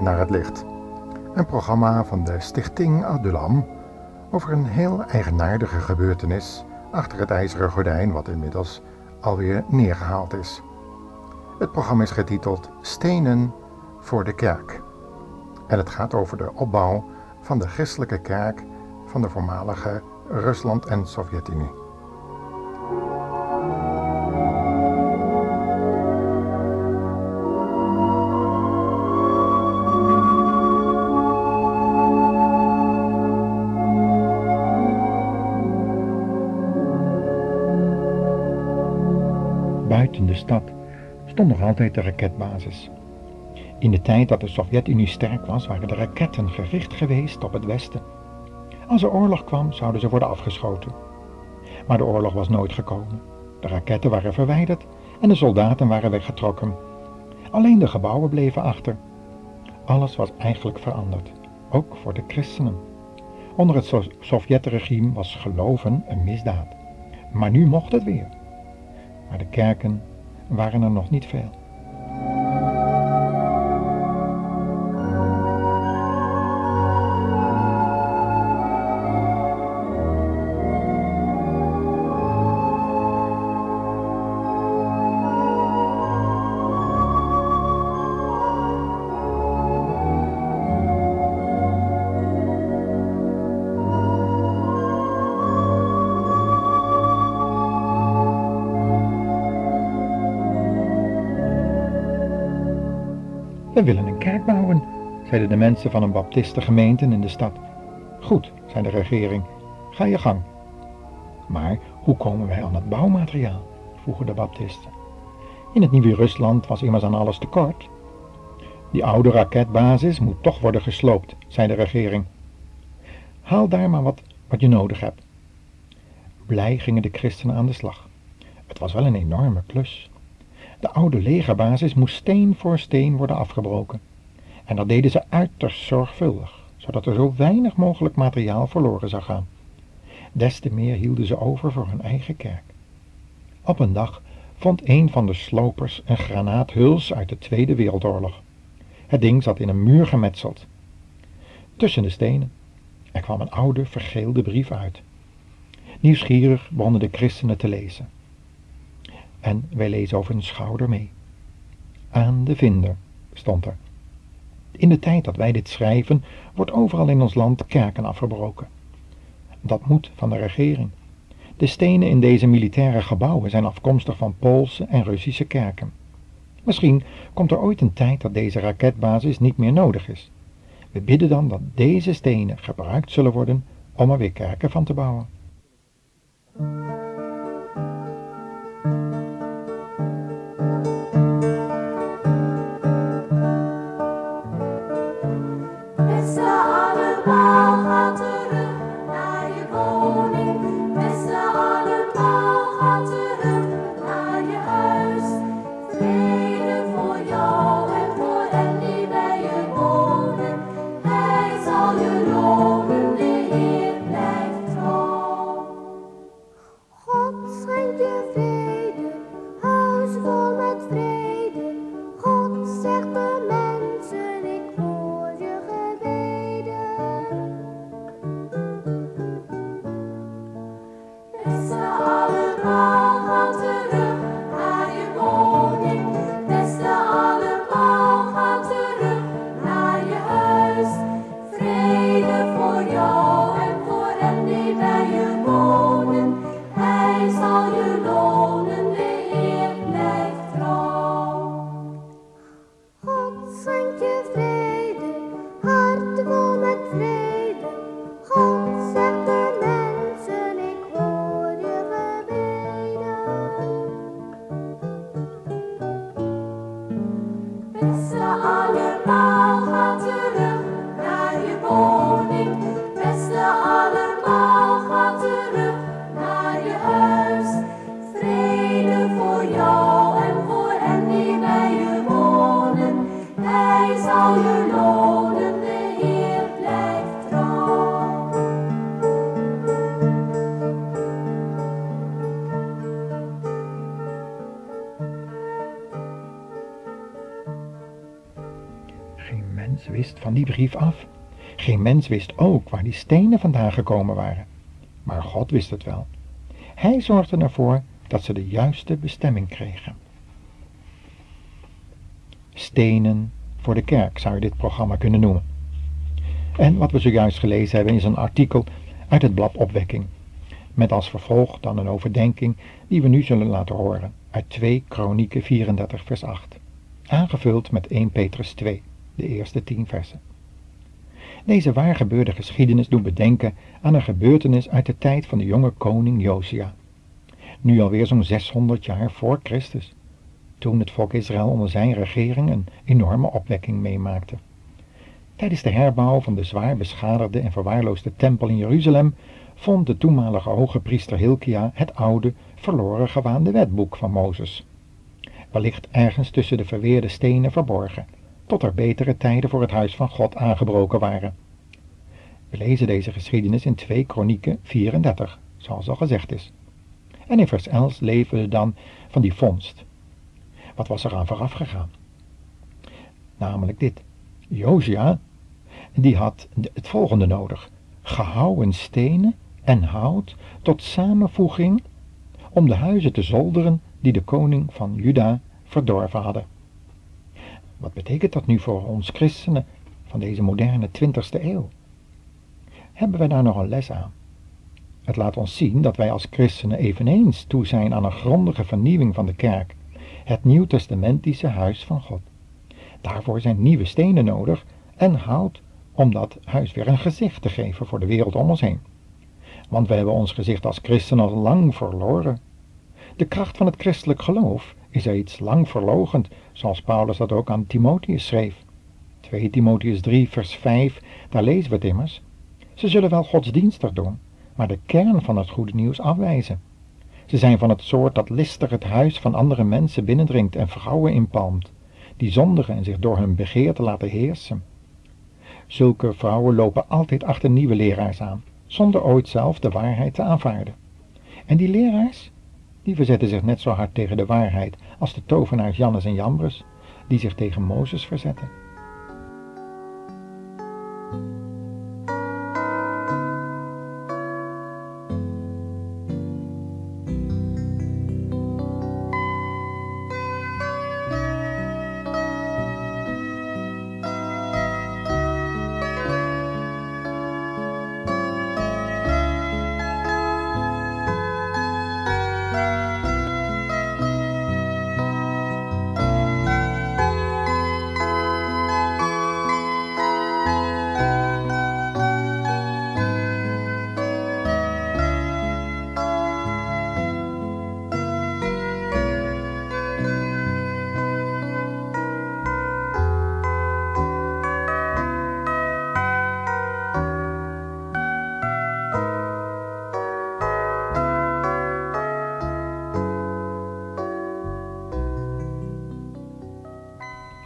naar het licht. Een programma van de Stichting Adulam over een heel eigenaardige gebeurtenis achter het ijzeren gordijn wat inmiddels alweer neergehaald is. Het programma is getiteld Stenen voor de Kerk. En het gaat over de opbouw van de christelijke kerk van de voormalige Rusland en Sovjet-Unie. Buiten de stad stond nog altijd de raketbasis. In de tijd dat de Sovjet-Unie sterk was, waren de raketten gericht geweest op het westen. Als er oorlog kwam, zouden ze worden afgeschoten. Maar de oorlog was nooit gekomen. De raketten waren verwijderd en de soldaten waren weggetrokken. Alleen de gebouwen bleven achter. Alles was eigenlijk veranderd, ook voor de christenen. Onder het so Sovjetregime was geloven een misdaad. Maar nu mocht het weer. Maar de kerken waren er nog niet veel. We willen een kerk bouwen, zeiden de mensen van een baptistengemeente in de stad. Goed, zei de regering, ga je gang. Maar hoe komen wij aan het bouwmateriaal? vroegen de baptisten. In het nieuwe Rusland was immers aan alles tekort. Die oude raketbasis moet toch worden gesloopt, zei de regering. Haal daar maar wat, wat je nodig hebt. Blij gingen de christenen aan de slag. Het was wel een enorme klus. De oude legerbasis moest steen voor steen worden afgebroken. En dat deden ze uiterst zorgvuldig, zodat er zo weinig mogelijk materiaal verloren zou gaan. Des te meer hielden ze over voor hun eigen kerk. Op een dag vond een van de slopers een granaathuls uit de Tweede Wereldoorlog. Het ding zat in een muur gemetseld. Tussen de stenen. Er kwam een oude, vergeelde brief uit. Nieuwsgierig begonnen de christenen te lezen. En wij lezen over een schouder mee. Aan de vinder, stond er. In de tijd dat wij dit schrijven, wordt overal in ons land kerken afgebroken. Dat moet van de regering. De stenen in deze militaire gebouwen zijn afkomstig van Poolse en Russische kerken. Misschien komt er ooit een tijd dat deze raketbasis niet meer nodig is. We bidden dan dat deze stenen gebruikt zullen worden om er weer kerken van te bouwen. Brief af. Geen mens wist ook waar die stenen vandaan gekomen waren. Maar God wist het wel. Hij zorgde ervoor dat ze de juiste bestemming kregen. Stenen voor de kerk zou je dit programma kunnen noemen. En wat we zojuist gelezen hebben is een artikel uit het blad Opwekking. Met als vervolg dan een overdenking die we nu zullen laten horen uit 2 Kronieken 34 vers 8. Aangevuld met 1 Petrus 2, de eerste 10 versen. Deze waar gebeurde geschiedenis doet bedenken aan een gebeurtenis uit de tijd van de jonge koning Josia. Nu alweer zo'n 600 jaar voor Christus, toen het volk Israël onder zijn regering een enorme opwekking meemaakte. Tijdens de herbouw van de zwaar beschadigde en verwaarloosde tempel in Jeruzalem vond de toenmalige hoge priester Hilkia het oude, verloren gewaande wetboek van Mozes. Wellicht ergens tussen de verweerde stenen verborgen, tot er betere tijden voor het huis van God aangebroken waren. We lezen deze geschiedenis in 2 Kronieken 34, zoals al gezegd is. En in vers 11 leven we dan van die vondst. Wat was er aan vooraf gegaan? Namelijk dit. Josia, die had het volgende nodig. Gehouwen stenen en hout tot samenvoeging om de huizen te zolderen die de koning van Juda verdorven hadden. Wat betekent dat nu voor ons christenen van deze moderne 20ste eeuw? Hebben wij daar nog een les aan? Het laat ons zien dat wij als christenen eveneens toe zijn aan een grondige vernieuwing van de kerk, het nieuwtestamentische huis van God. Daarvoor zijn nieuwe stenen nodig en hout om dat huis weer een gezicht te geven voor de wereld om ons heen. Want we hebben ons gezicht als christen al lang verloren. De kracht van het christelijk geloof is iets lang verlogend, zoals Paulus dat ook aan Timotheus schreef. 2 Timotheus 3 vers 5, daar lezen we het immers. Ze zullen wel godsdienstig doen, maar de kern van het goede nieuws afwijzen. Ze zijn van het soort dat listig het huis van andere mensen binnendringt en vrouwen inpalmt, die zondigen en zich door hun begeerte laten heersen. Zulke vrouwen lopen altijd achter nieuwe leraars aan, zonder ooit zelf de waarheid te aanvaarden. En die leraars, die verzetten zich net zo hard tegen de waarheid als de tovenaars Jannes en Jambres, die zich tegen Mozes verzetten.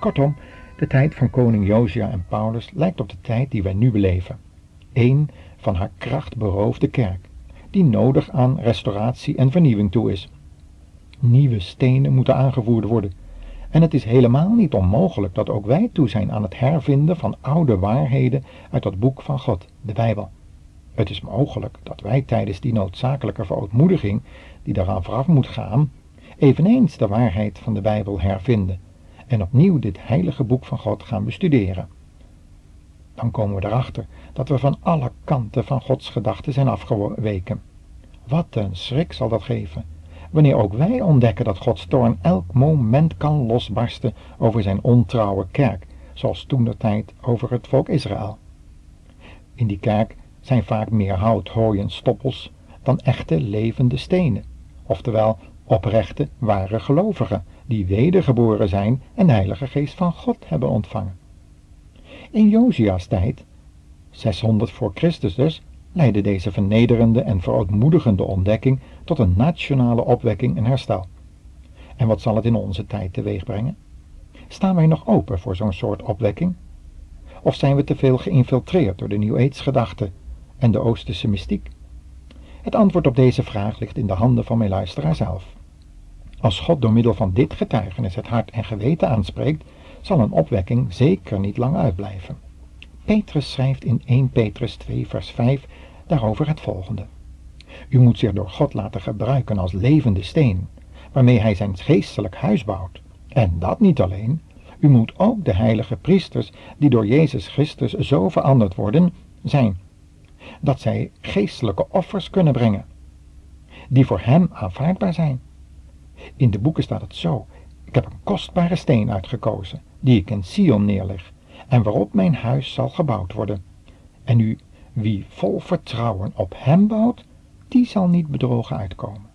Kortom, de tijd van koning Josia en Paulus lijkt op de tijd die wij nu beleven. Eén van haar kracht beroofde kerk, die nodig aan restauratie en vernieuwing toe is. Nieuwe stenen moeten aangevoerd worden. En het is helemaal niet onmogelijk dat ook wij toe zijn aan het hervinden van oude waarheden uit dat boek van God, de Bijbel. Het is mogelijk dat wij tijdens die noodzakelijke verootmoediging, die daaraan vooraf moet gaan, eveneens de waarheid van de Bijbel hervinden en opnieuw dit heilige boek van God gaan bestuderen. Dan komen we erachter dat we van alle kanten van Gods gedachten zijn afgeweken. Wat een schrik zal dat geven, wanneer ook wij ontdekken dat Gods toorn elk moment kan losbarsten over zijn ontrouwe kerk, zoals toen de tijd over het volk Israël. In die kerk zijn vaak meer hout, hooi en stoppels dan echte levende stenen, oftewel oprechte, ware gelovigen, die wedergeboren zijn en de Heilige Geest van God hebben ontvangen. In Josia's tijd, 600 voor Christus dus, leidde deze vernederende en verootmoedigende ontdekking tot een nationale opwekking en herstel. En wat zal het in onze tijd teweeg brengen? Staan wij nog open voor zo'n soort opwekking? Of zijn we te veel geïnfiltreerd door de New Age gedachten en de Oosterse mystiek? Het antwoord op deze vraag ligt in de handen van mijn luisteraar zelf. Als God door middel van dit getuigenis het hart en geweten aanspreekt, zal een opwekking zeker niet lang uitblijven. Petrus schrijft in 1 Petrus 2 vers 5 daarover het volgende. U moet zich door God laten gebruiken als levende steen, waarmee hij zijn geestelijk huis bouwt. En dat niet alleen. U moet ook de heilige priesters, die door Jezus Christus zo veranderd worden, zijn, dat zij geestelijke offers kunnen brengen, die voor hem aanvaardbaar zijn. In de boeken staat het zo, ik heb een kostbare steen uitgekozen, die ik in Sion neerleg, en waarop mijn huis zal gebouwd worden. En u, wie vol vertrouwen op hem bouwt, die zal niet bedrogen uitkomen.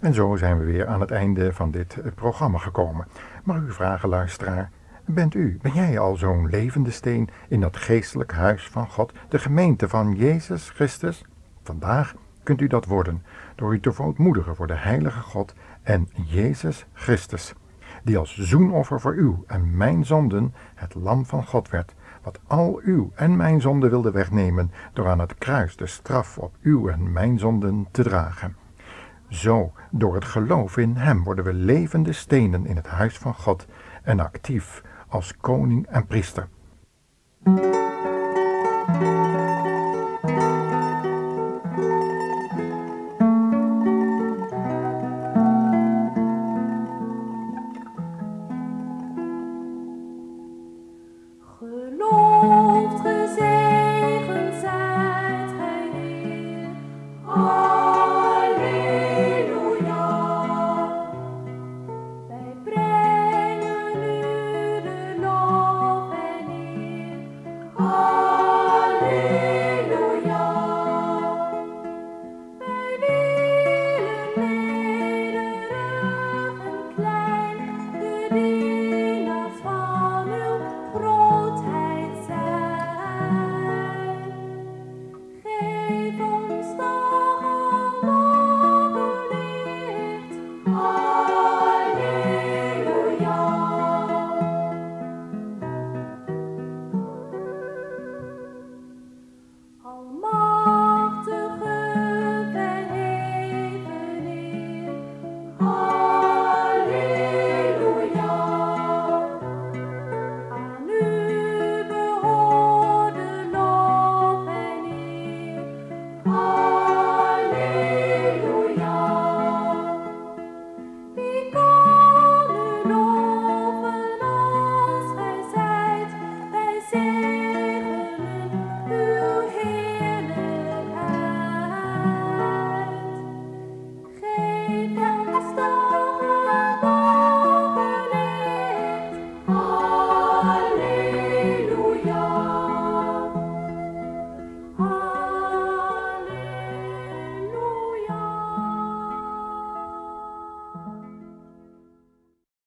En zo zijn we weer aan het einde van dit eh, programma gekomen. Mag u vragen, luisteraar? Bent u, ben jij al zo'n levende steen in dat geestelijk huis van God, de gemeente van Jezus Christus? Vandaag kunt u dat worden door u te verootmoedigen voor de heilige God en Jezus Christus, die als zoenoffer voor uw en mijn zonden het lam van God werd, wat al uw en mijn zonden wilde wegnemen door aan het kruis de straf op uw en mijn zonden te dragen. Zo, door het geloof in Hem worden we levende stenen in het huis van God en actief als koning en priester.